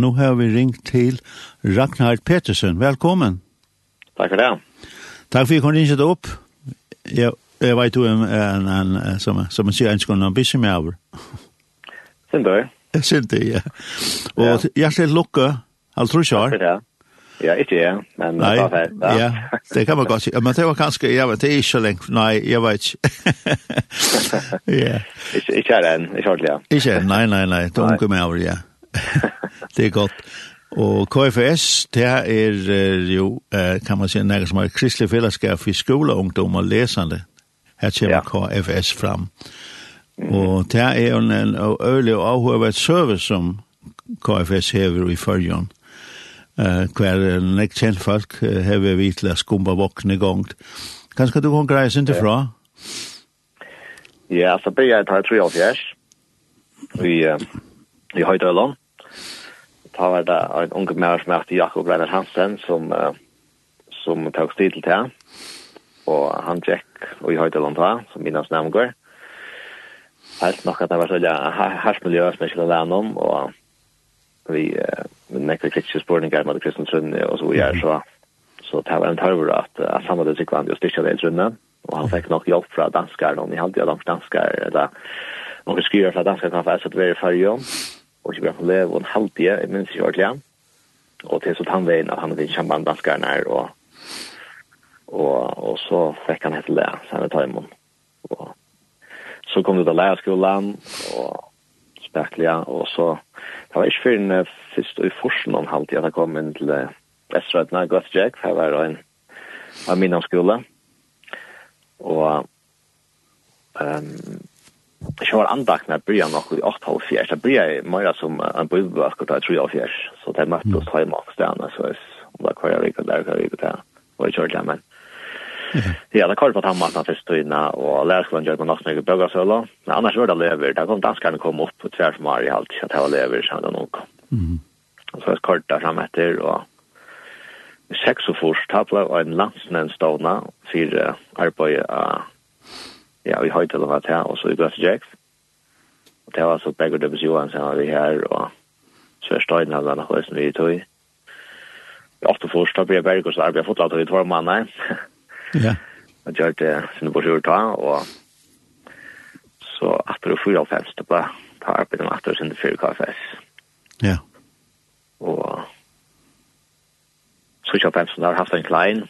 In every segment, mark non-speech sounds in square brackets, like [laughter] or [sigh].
Nå har vi ringt til Ragnar Petersen. Velkommen. Takk for det. Takk for at jeg kom ringet opp. Jeg, jeg vet jo en, en, en, som, som jeg sier, en skal ha bisse med over. Synd du. Jeg Sindøy. Sindøy, ja. Og ja. jeg hjertelig lukke, alt tror jeg. Takk for det. Ja, ikke jeg, men nei, det var. Ja. ja, det kan man godt si. Men det var kanskje, jeg vet, det er ikke så lenge. Nei, jeg vet ikke. ja. Ikke er det en, ikke ordentlig, ja. Ikke, nei, nei, nei, det er unge med over, ja. [laughs] det er godt. Og KFS, det er jo, kan man si, nægge som er kristelig fællesskab for skoleungdom og læserne. Her kommer ja. KFS frem. Og det er jo en øyelig og avhøvet service, som KFS hever i følgen. Uh, hver nek kjent folk hever vi til å skumba våkne gongt. Kanskje du kan greie sin til fra? Ja, så blir jeg tar 73 i, i Høydøland ta var det en unge mer som heter Jakob Reiner Hansen som, uh, som tok stil til det. Og han tjekk og i høydeland da, som minnes navngår. Helt nok at det var så ja, hersmiljø som jeg skulle lære om, og vi uh, nekve kritiske spørninger med Kristian Trunne og så videre, så så det var en tørver at uh, det sikkert han jo styrkja det i Trunne, og han fikk nok hjelp fra danskar, hadde jo langt danskar, eller noen skriver fra danskar kan få sett være i fargen, og ikke bare for leve og en halvtid, jeg minns ikke ordentlig. Og til så tann veien at han hadde kjempe en danskeren her, og, og, og så fikk han hette Lea, så han er tøymon. Og så kom det til leierskolen, og spekler, og så, det var ikke før den først i forsen om halvtid at jeg kom inn til Vestrøytene, Gøtjek, for jeg var en av min skole. Og um, Jeg var andakt når jeg börjar nok i 8 halv fjärs. Det börjar mer som en bøybøk og det är 3 halv fjärs. Så det mötte oss hemma och stanna så om det där kvar jeg riktigt der kvar jeg riktigt där. Och jeg körde hjemme. Ja, det kvar på tammat när först inna og lärskolan gjør på nok snyggt bögar Men annars var det lever. da kom danskerne kom opp på tvärs med Mari allt så att det var lever så då nog. Mm. Så är kort där fram efter og sex och först tabla en landsnämndsdona för arbete ja, vi høyte det var til, og så i Glass Jacks. Og det var så begge Døbes Johansen var vi her, og så er støyden av denne høysen vi tog. I åtte først, da ble jeg berg, og så arbeid fotla til i tvar mann, Ja. Og gjør det sin på ta, og så etter å fyra av femst, da ble ta arbeidet med etter sin fyra KFS. Ja. Og så kjøp femst, da har haft en klein,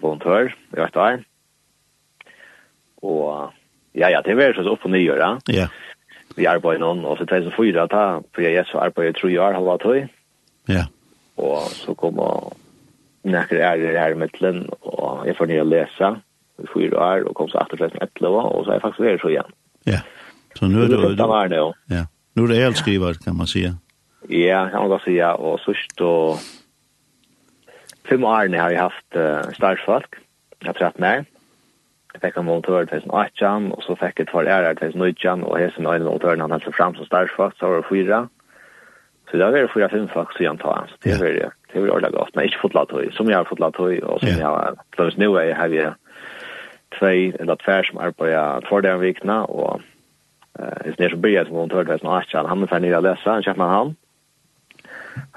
volontør, i vet år og ja, ja, det var så opp og nye, ja. Ja. Vi arbeider noen, og så 2004, ta, for jeg så arbeider tre år, halva tøy. Ja. Og så kom og nekker ærer her i midtelen, og jeg får nye å lese i fyra år, og kom så etter 2011, og så er jeg faktisk vært så igjen. Ja. Så nå er det... Det var det, ja. Nå er det helt skriver, kan man si. Ja, kan man godt si, ja. Og sørst og... Fem årene har jeg haft uh, startfolk, jeg har pratt med jeg fikk en volontör 2018 og så fick jag ett par ärar 2019 och hälsen och en volontör han hälsade fram som starkfakt så var det fyra. Så det var fyra fem fakt så jag tar Så det var det. Det var ordentlig godt, Men ikke fått latt höj. Som jeg har fått latt höj och som jeg har plöts nå er jeg her vi två eller tvär som arbeider på jag två vikna og Eh, det är så började som hon tog det. Han er ferdig å lese, han kjøper han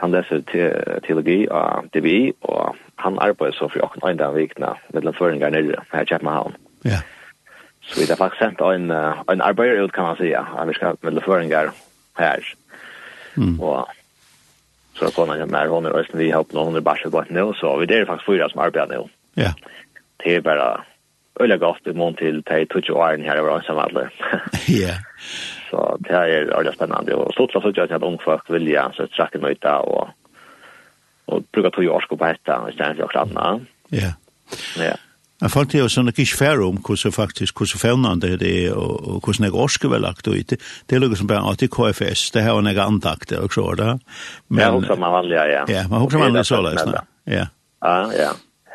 han leser te teologi av DBI, og han arbeider så for åkken øyne av vikene mellom føringer nere her i Kjøpenhavn. Ja. Så vi har faktisk sendt en, en arbeider ut, kan man säga, at vi skal mellom føringer her. Mm. Og så er kona med hon hun er øyne, vi har opp noen under barsebåten nå, så vi er faktisk fyra som arbeider nå. Ja. Det er bare øyne godt i mån til de 20 årene her i vår ansamhandler. Ja. Så det er veldig spennende. Og stort sett så at unge ungfolk vilja, så trakk en møyta og, og bruker to årsko på dette, i stedet for akkurat annet. Ja. Ja. Jeg fant det jo sånn ikke færre om hvordan faktisk, hvordan fevnende det er, og og hvordan jeg orsker vel lagt ut. Det det er noe som bare alltid KFS, det her var noe andakt, og så det. Men, ja, hoksa man vanlig, ja. Ja, man hoksa man vanlig så, liksom. Ja. Ja, ja.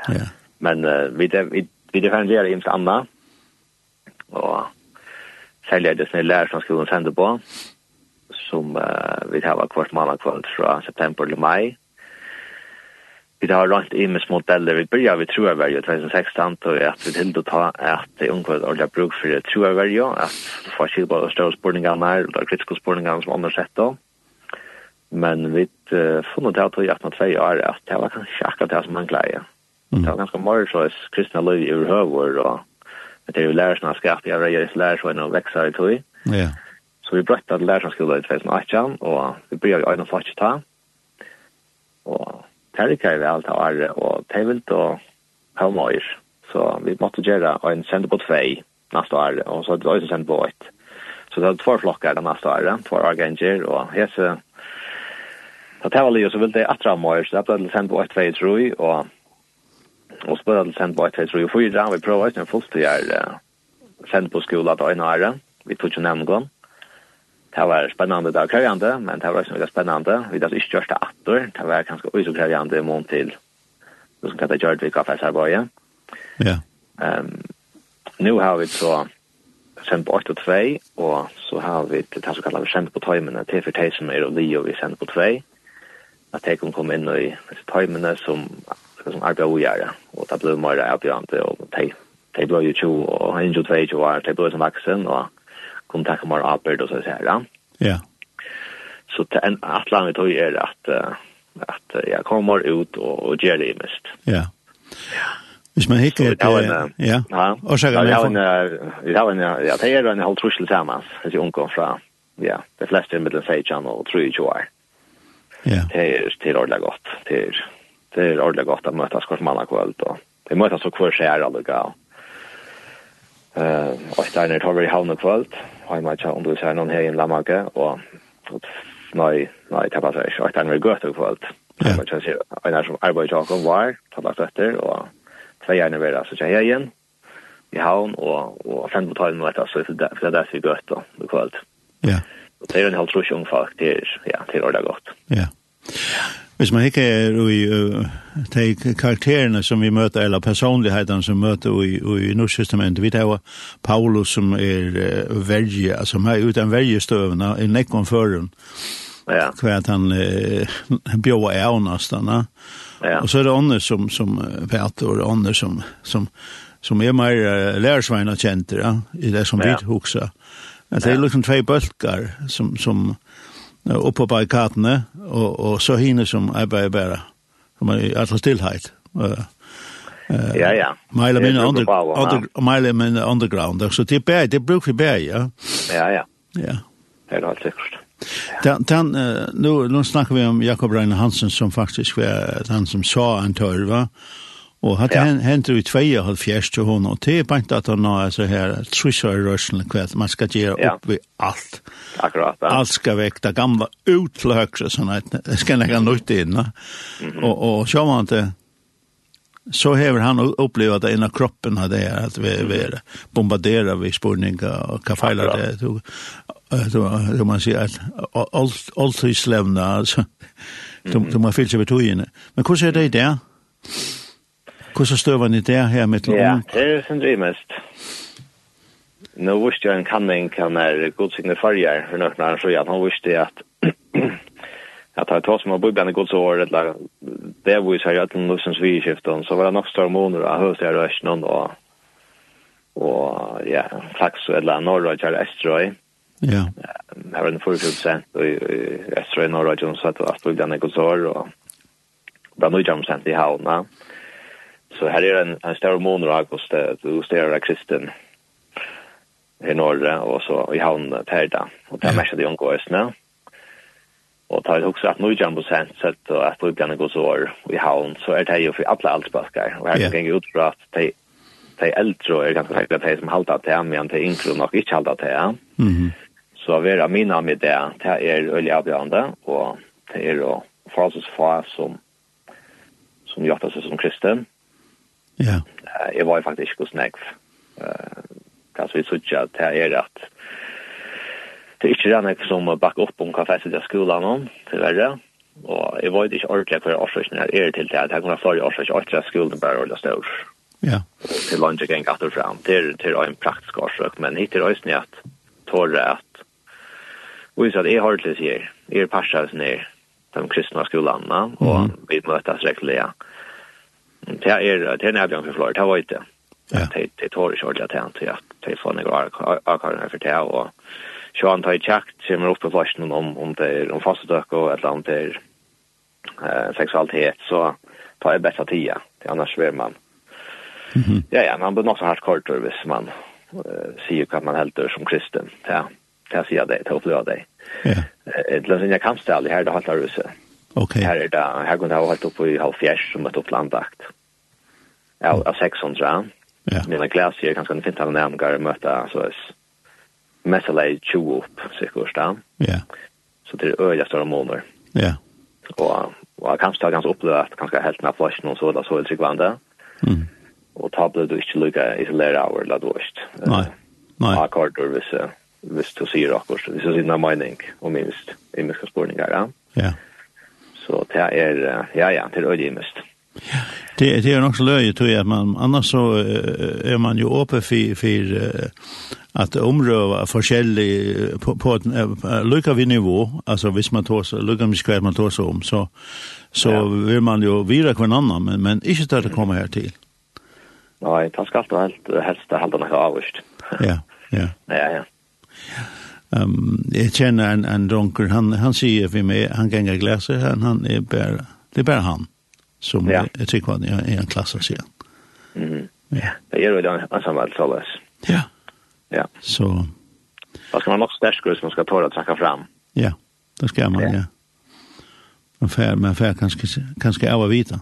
ja. Men uh, vi, vi, vi, vi, vi, vi, vi, vi, særlig er det sånne lærer som skolen sender på, som uh, vi tar kvart måned kvart fra september til mai. Vi har rant i med modeller. Vi börjar vi tror jag i 2016 och att vi till att ta att det ungkvar ordentligt bruk för det tror jag ju att få skilja på större spårningarna här och kritiska spårningarna som andra sett då. Men vi uh, funnet det här till att man år at det var kanskje akkurat det som man gleder. Mm. Det var ganske mye, så kristne liv i överhuvud och Men det er jo lärare som har skapat, jag röjer lärare som har växat i tog. Ja. Så vi brøtte at lärare som skulle i 2018, og vi bryr jo øyne ögonen flotch ta. Og terrika er vel til Arre, og Tevelt og Havmøyer. Så vi måtte gjøre en sende på tvei neste år, og så hadde vi sendt på ett. Så det er två flokker den neste år, två arganger, og hese... Så det var livet så ville det atra Havmøyer, så det ble sendt på ett tvei, tror jeg, og og spela til sent bare til 3 og 4. Vi prøver ikke en fullstid her sendt på skolen til Øyne ære. Vi tog ikke nevne gang. Det var spennende det var krevjande, men det var også veldig spennende. Vi hadde ikke gjort det atter. Det var kanskje også krevjande i mån til noe som kallet Gjørdvik Vika Fessarbøye. Ja. Um, nu har vi så sendt på 8 og 2, og så har vi det som kallet sendt på tøymene til for tøy som er og li og vi sendt på 2. At jeg kan komme inn i tøymene som mennesker som arbeidde og gjøre, og det ble mer avgjørende, og de, de ble jo 20 og 22 år, de ble som vaksen, og kom takk mer arbeid og så sier det. Ja. Så det en atlan vi tog er at, at jeg kommer ut og, og gjør det mest. Ja. Ja. Hvis man hikker et... Ja, ja. og så kan man få... Ja, det er en halv trussel sammen, hvis jeg omkom fra, ja, de fleste er mellom 16 og 23 år. Ja. Det er ordentlig godt. Det er det er ordentlig godt å møtes hver mann kveld, og det møtes så hver skjer alle gav. Uh, og der nere tar vi i havn kveld, og jeg møter om du ser noen her i en lammake, og nei, nei, det passer ikke, og der nere gøt kveld. Ja. Jeg møter sier, en er som arbeider Jakob var, tar lagt etter, og tvei gjerne vera, så kjenner jeg igjen i havn, og, og fem på talen møtes, så det er derfor vi gøt kveld. Ja. Og det er en halv trusjung folk, det er, ja, det er ordentlig godt. Ja. Hvis man ikke er i uh, de karakterene som vi møter, eller personlighetene som møter i, i Nordsystamentet, vi tar Paulus som er uh, verge, altså han er uten verjestøvene, i nekken føren, ja. hver at han uh, bjør er av nesten. Ja. Og så er det andre som, som Peter, og andre som, som, som er mer uh, lærersveina kjenter, ja? i det som ja. vi husker. At det er liksom tvei bølgar som, som oppe på barrikadene, og, og så hine som er bare, som er i alle stillhet. Uh, ja, ja. Mile men under, under mile men underground. Så det bär, det brukar bare, ja. Ja, ja. Ja. Det är helt sikkert. Ja. Den, nu, nu snackar vi om Jakob Reine Hansen som faktiskt var den som sa en törva. Og hatt ja. henter vi tveia halv fjers til hon, og det er bare at han er så her trussa i rørselen kveld, man skal gjøre ja. opp i alt. Akkurat, ja. Alt skal vekk, det gamla ut til høyre, sånn at det skal legge nytt inn. Mm -hmm. Og, og så man han til, så hever han opplevd det innan kroppen av det at vi, vi bombarderer vi spurningar og hva feiler det du, du, du, man sier at alt alt, er slevna, altså, mm -hmm. man fyller seg ved togene. Men hvordan er det i det? Ja. Hvordan støver ni det her med til Ja, det er sin drivmest. Nå visste jeg en kanning kan er godsigne farger for nøkken her, så ja, han visste at [clears throat] at han tar som har bygd en godsår, eller det var jo særlig at han løsens vi i skiften, så var det nok større måneder av høyeste jeg røst noen, og, og ja, flaks eller norra kjær estrøy. Ja. Her var den 40 prosent, og estrøy norra kjær, så at han bubben i godsår, og det var jam sent i havna. Så här är en, en större månad av august, du stärar kristen i norra och så i havn Perda. Och där märkade jag omgå östna. Och tar jag också att nu jumbo sett och att pojkarna går så år i havn så är det ju för alla allsbaskar. Och här kan gänger ut för att de, de äldre är ganska säkert de som haltar till men de yngre nog inte haltar till. mhm. Så vi är mina med det. Det är öliga avgörande och det är då för oss som som gör sig som kristen. Ja. Eh, Jeg var faktisk ikke hos Eh, Kanskje vi sørger at det er at det er ikke det Nekv som bakker opp om hva festet jeg skolen om, til verre. Og jeg var ikke ordentlig for årsøkene her er til det. Jeg kunne ha flere årsøkene og ikke skolen bare ordentlig stør. Ja. Til landet jeg gikk etter frem. Det er en praktisk årsøk, men hit hittil øyne at tåre at Og så at jeg har til å si, jeg er parset ned de kristne skolene, og vi møtes rekkelig, ja. Mm Det er det er nærmere for Florida, det var ikke Det Ja. det tar ju själva tant at Det får några akar for det og så han tar i checkt som är på flashen om om det är om fasta dök och eller om det är eh sexualitet så tar jag bästa tida, Det annars blir man. Mhm. Ja ja, man blir nog så hårt kort hvis man uh, ser kan man helt som kristen. Ja. Det ser jag det, det upplever jag det. Ja. Det låter en kan ställa här det håller ruset. Okay. Her er det, her kunne jeg ha holdt oppe i halv fjers som et opplandakt. Av, av 600. Ja. Mina glasjer er ganske en fint av nærmere møte, så er mest eller 20 opp, sikkert da. Ja. Så det er øye større måneder. Ja. Og, og jeg kanskje har ganske opplevd at ganske helt med flasjen og så, da så er det tryggvande. Mm. Og ta ble du ikke lykke isolere av, eller du ikke. Nei. Nei. Akkorder hvis, hvis du sier akkurat, hvis du sier noe mening, og minst, i minst spørninger, ja. Ja. Så det er, ja, ja, det er øyelig mest. Ja, det, det er nok så løye, tror jeg, man annars så er man jo åpen for, for at omröva forskjellig på, på et vi nivå, altså hvis man tar seg, vi skvær man tar om, så, så ja. vil man jo vira hver annan, men, men ikke til det kommer her til. Nei, det skal alltid helst, helst det helst noe avvist. Ja, ja. [laughs] Ja, ja. ja. Um, jag känner en, en dronker, han, han säger för mig, han gängar gläser, han, han är bara, det är bara han som ja. jag tycker att jag är en klass att säga. Mm. Ja. Det gör det så samhällsallers. Ja. Ja. Så. Vad ska man nok stärka som man ska ta det att tacka fram? Ja, det ska man, ja. ja. Man fär, man fär kanske, kanske av vita.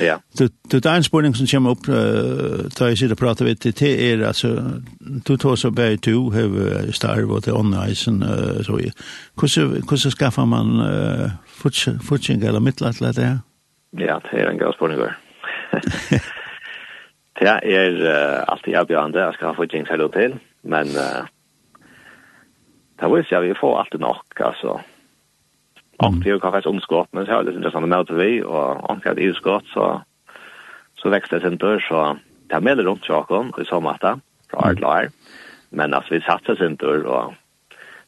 Ja. Du det är en spårning som kommer upp uh, tar jag sitter och pratar vid det er alltså du tar så bär du har starv och det onisen uh, så hur hvordan skaffar man uh, fortsättning eller mittlat det her? Ja, det er en god spårning [laughs] det er uh, alltid avgörande jeg skal ha fortsing selv til men uh, det vill säga vi får alltid nok altså Och det har varit omskott men det har lite intressant med vi och ankat i skott så så växte det inte så det har mellan runt Jakob i sommarta från Artlar. Men alltså vi satsar inte och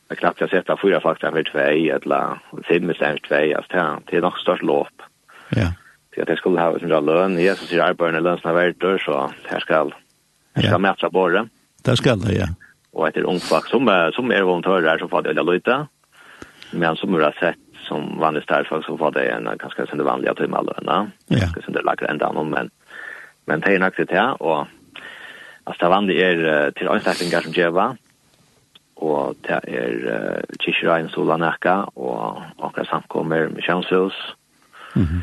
Jag knappt har sett att fyra fakta för två eller fem istället två alltså det är nog störst lopp. Ja. Så att jag skulle ha en bra lön. Jesus säger att barnen lönsna värder så här ska här ska mäta borre. Det ska det ja. Och ett ungfack, som som är vont hör så får det lite. Men som har sett som vanligt därför så var det en ganska sen det vanliga till timmarlöna. Ja. Ganska sen det lagde ända någon men men det är nog det här och alltså det vanliga är till anstalten som Jeva och det är Kishrain Solanaka och några samkommer med Chansos. Mhm. Mm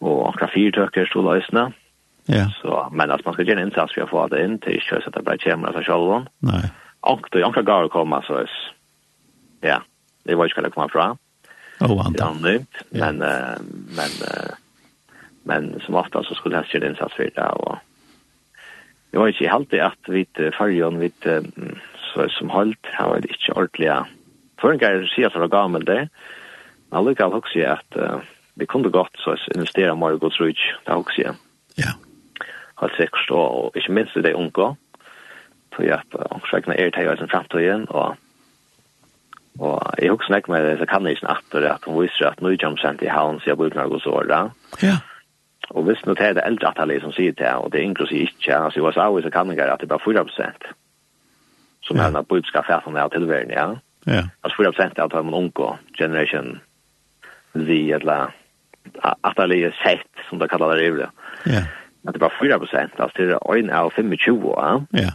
och några fyrtöcker stod lösna. Ja. Så men att man ska göra en insats för att få det in till köra så att det blir kämra för själva. Nej. Och det är några går komma så är ja. Det var ju ska det komma fram anonymt, men, yeah. uh, men, uh, men som ofta så skulle jag göra insats för det. Och, jag vet inte helt i att vid färgen, vid, så, som hållt, har det inte ordentliga. För en gång säga att det var gammel det, men alldeles också att uh, vi kunde gott så investera mer i Guds rygg, det också. Ja. Har Helt säkert, och, och inte minst det unga, tror jag att er är det här i sin framtiden, och Og jeg husker ikke med det, så kan jeg ikke natter at hun viser at nå kommer sent i havn, så jeg bruker noen år da. Ja. Og hvis nå er det eldre at alle som sier det, og det er inklusiv ikke, altså i USA så kan jeg at det er bare 4 prosent. Som ja. er henne budskap er sånn her tilværende, ja. Ja. Altså 4 prosent er at man unger, generation Z, eller at alle er sett, som det kallar det i. Ja. At det er bare 4 prosent, altså det er 1 av 25 år, ja. Ja.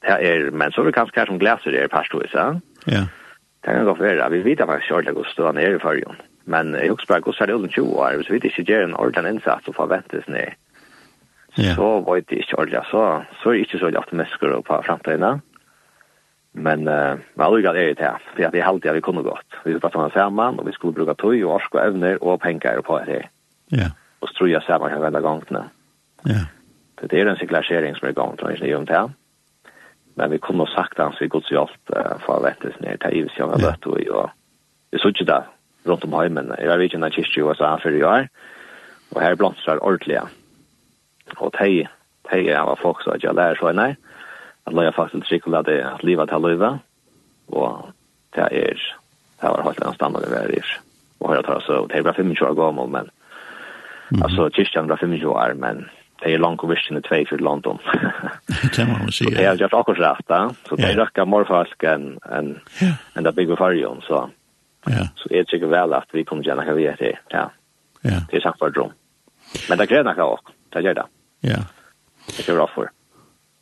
Det er, men så er det kanskje her som glaser det er parstvis, ja. Ja. Det kan godt være. Vi vet faktisk ikke hvordan stå nede i fargen. Men jeg husker bare hvordan er det under 20 år. Hvis vi ikke gjør en ordentlig innsats og forventes ned, yeah. så vet det ikke ordentlig. Så, så er det ikke så veldig optimister på fremtiden. Men uh, men alle er det her. For jeg halte at vi kunne gått. Vi skulle bare ta sammen, og vi skulle bruke tøy og orsk og evner og penger på det her. Yeah. Og så tror jeg sammen kan vende gangene. Ja. Det er en siklasjering som er i gang, tror jeg, om det her men vi kunne sagt hans vi gods så uh, for å vänta sig ner till Ivs jag vet och jag vi så ikke det rundt om heimen, jeg vet ikke når kyrkje var så här för jag och här blomstrar Og de, de er av folk så att jag lär så nej att lägga faktisk en cykel att det at livet til leva og det er, det var helt en standard det är och har jag tar så det er bare 25 år gammel, men alltså kyrkan var 25 år men det är långt och visst i två för London. [laughs] Det kan man säga. Det är just också rätt då. Så det räcker mer folk än än än det big variation så. Ja. Så är det ju väl att vi kommer gärna vi det. Ja. Ja. Det är sagt för drum. Men det gärna kan också. Det gör det. Ja. Det är bra för.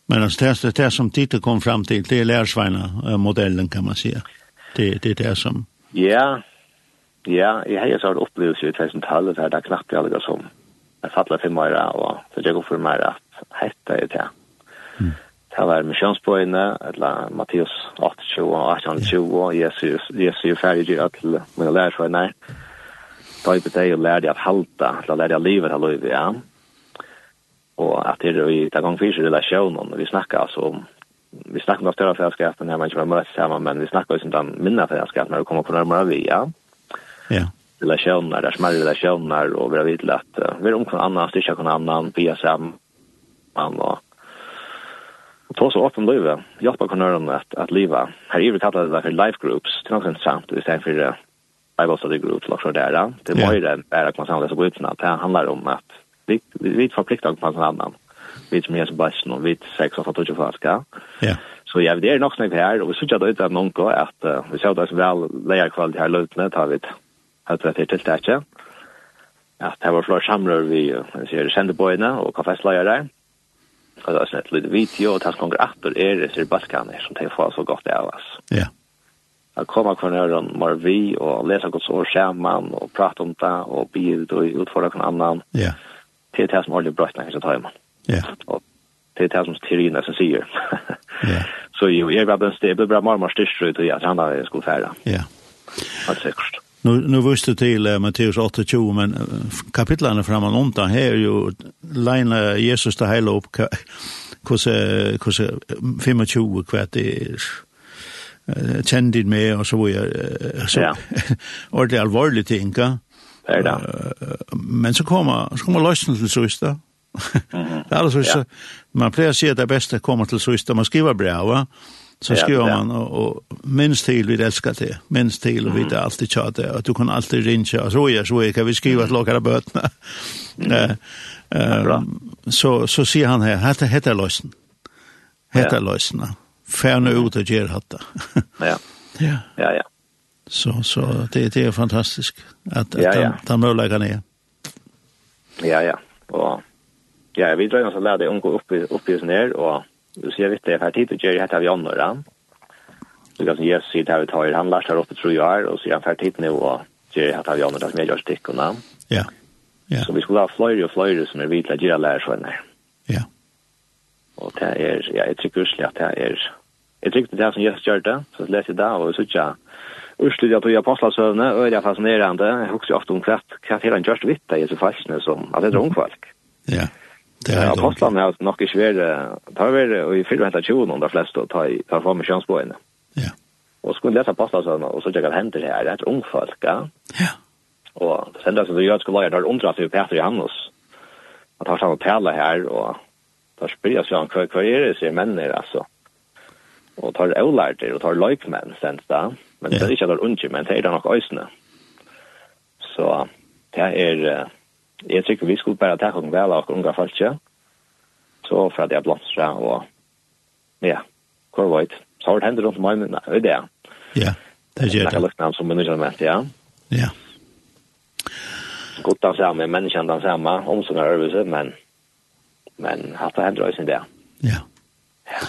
Men alltså det är det som Tito kom fram till det är lärsvina modellen kan man säga. Det det är det som Ja. Ja, jag har ju så upplevt ju 2012 där knappt jag alltså som jeg fattelig for meg, og så jeg går for meg at hette er det. Det var misjonsbøyene, eller Mattias 28 og 1820, og Jesu er ferdig gjør til mine lærersøyene. Da jeg betegg og lærte jeg at halte, eller lærte jeg livet av livet, ja. Og at det er i den gang fyrt relasjonen, vi snakker altså om vi snakker om større fellesskapen, jeg mener ikke vi møtes sammen, men vi snakker også om den minne fellesskapen, når vi kommer på nærmere vi, ja. Ja relationer, det er smärre relationer og vi har vidt vitt uh, Vi är omkring annan, styrka kan annan, via samman og, og ta så åpen om livet. Hjälpa kunnören at, at livet, her är vi kallade det for life groups. Det er är något intressant. Istället för Bible study groups och så där. Det är ju enn bare att man seg på utan att det handlar om at vi, vi vi förpliktar på en annan. Vi som är så bäst och vi sex och fattar flaska. Ja. Så jag vet det er nok snakk her, og vi såg att det är någon at uh, vi ser det som vel lägga kvalitet här lutnet har vi høyre til tiltaket. Ja, det var flere samrør vi ser sendebøyene og kafestløyere. Og det er sånn et lite video, og det er kommer etter er det ser balkaner som de får så godt av oss. Ja. Jeg kommer kvar ned om var vi, og leser godt år sammen, og prate om det, og blir ut og utfordre noen annen. Ja. Det er det som holder brøttene i sitt hjemme. Ja. Og det er det som Tirina som sier. Ja. [laughs] Så jo, jeg ble bra mormor styrstrøy til at han da skulle fære. Ja. Det er sikkert. Nu nu visste till uh, Matteus 8:20 men uh, kapitlarna framan om där här ju lina Jesus det hela upp hur hur 25 kvart det är uh, tändit med och så vidare så ja. [laughs] och det är allvarligt tänka. Ja då. Men så kommer så kommer lösningen till sista. Mm. [laughs] det är alltså så man plejer se att det bästa kommer till sista man skriver brev va. Så skriver ja, ja. man, og, og minst til vi elskar det, minst til och vi det alltid tjata, og du kan alltid ringa og så er så er, kan vi skriva et lakare bøtene. Mm. Uh, um, så, så sier han her, hette hette løsen, hette ja. løsen, færne ut og gjer hatta. [laughs] ja, ja, ja. ja. Så, så det, det er fantastisk at, at ja, ja. den, den er. Ja, ja, og ja, vi drar jo så det unge oppi, oppi oss ned, og Du ser visst det här tid och gör det vi andra. Så kan jag se det här vi tar han lär sig uppe tror jag och så är han för tid nu och gör det vi andra som jag gör stickorna. Ja. Ja. Så vi skulle ha flöjor och flöjor som är vita gira lärsvänner. Ja. Ja. Og det er, ja, jeg tykker urslig at det er, jeg tykker det som Jesus gjør det, så leser jeg det, og så ikke urslig at du gjør apostelsøvne, og det er fascinerande. Jag husker ofta om kvart kvart hela han gjørst vitt, det er så falskene som, att det är ungfolk. Ja. Yeah. Ja, apostlarna har nog inte svärt ta väl och i fyra hela tjugon de flesta ta ta fram inne. Ja. Och skulle läsa apostlarna så och så jag händer här det är ung folk, ja. Ja. Och sen då så det jag skulle lära där undra sig Peter Johannes. Att har att pärla här och tar spyr så han kvar kvar är det sig människor alltså. Och tar olärter och tar likemän sen då. Men det är inte där unge men det är nog ösna. Så det är jeg tykker vi skulle bare ta hon väl och unga falska. Så for at jeg blomstra og ja, hvor var det? Så har det hendt rundt meg, men det er det. Ja, det gör det. Jag luktar som mennesker med, ja. Ja. Godt den samme, med den samme, om såna øvelse, men men hatt det hänt rösen där. Ja. Ja.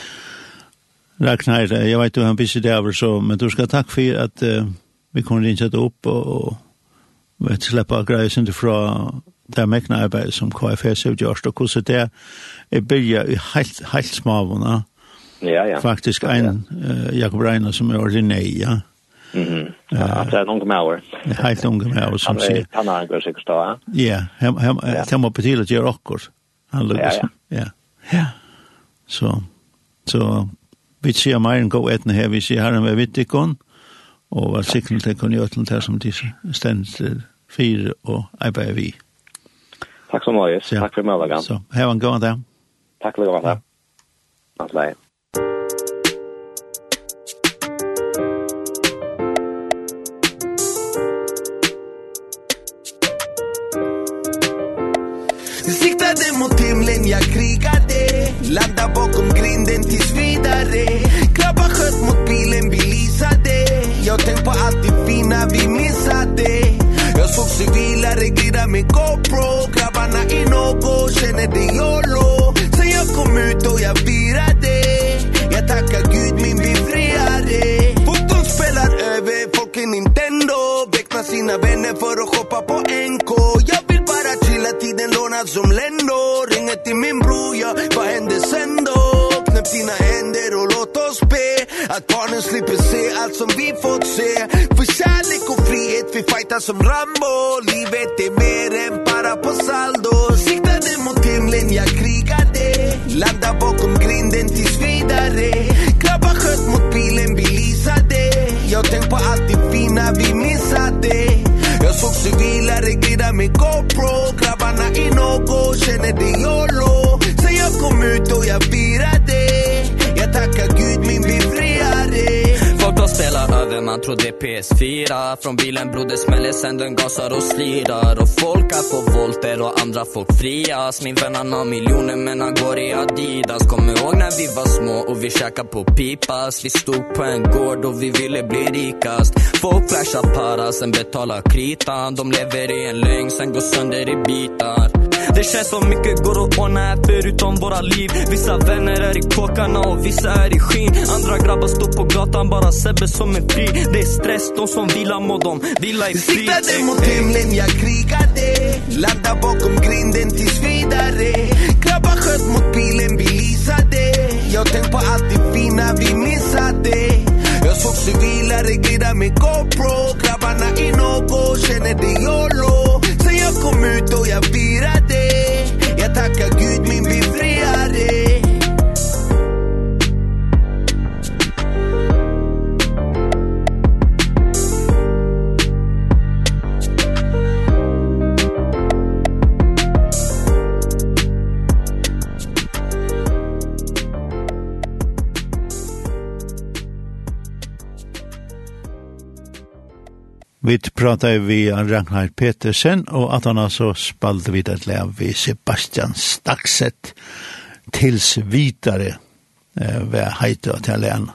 Ragnar, jag vet du har en busy dag över så, men du ska tack för att uh, vi kunde inte upp och, och vet, släppa grejer från det mekna arbeidet som KFS har gjort, og hvordan det er byrja i helt, heilt smavuna. Ja, ja. Faktisk en ja. Jakob Reina som er ordinei, ja. Mhm. Ja, det er en unge mauer. helt unge mauer som sier. Han har en grøy sikkert stå, ja. Ja, han må betila til okkur. Han lukkar ja, ja. Ja, Så, så vi ser mer en gå etne her, vi ser herren med vittikon, og var sikkert til kun gjøtlen til som de stendt fire og arbeider vi. Ja. Takk så mye. Ja. Tack för medverkan. Så, ha en god dag. Tack för god dag. Tack så mycket. Sikta mot himlen, jag krigade Landa bakom grinden tills vidare Grabba sköt mot bilen, vi lisade Jag tänk på allt det fina vi missade Jag såg civila reglera med GoPro och känner det YOLO Sen jag kom ut och jag virade Jag tackar Gud min befriare. Foton spelar över folk i Nintendo. Väckna sina vänner för att shoppa på NK Jag vill bara chilla tiden lånad som Lendo. Ringer till min bror, ja vad händer sen då? Knäpp dina händer och låt oss be. Att barnen slipper se allt som vi fått se. För kärlek och frihet vi fightar som Rambo. Livet är mer än bara på saldo. Sikta Ladda bakom grinden tills vidare. Grabbar sköt mot bilen, vi lisade Jag tänk på allt det fina vi missade. Jag såg civilare glida med GoPro. Grabbarna i något, känner det YOLO Sen jag kom ut och jag firade. spelar över man trodde PS4 Från bilen broder smäller sen den gasar och slirar. Och folk är på volter och andra folk frias. Min vän han har miljoner men han går i Adidas. Kommer ihåg när vi var små och vi käkar på pipas. Vi stod på en gård och vi ville bli rikast. Folk flashar para sen betalar kritan. De lever i en lögn sen går sönder i bitar. Det känns som mycket går att ordna här förutom våra liv. Vissa vänner är i kåkarna och vissa är i skinn Andra grabbar står på gatan bara Sebbe som är fri. Det är stress, de som vilar må de vila i fri Siktade mot himlen, jag krigade Landa bakom grinden tills vidare. Grabbar sköt mot bilen, vi lisade Jag tänk på allt det fina vi missade Jag såg civilare reglida med GoPro. Grabbarna i något, känner det YOLO kom ut och jag firar Jag tackar Gud min befrielse. Vi pratar vi om Ragnar Petersen og at han altså spalte vi det läv vi Sebastian Staxet tils vidare eh, vad heter det här län.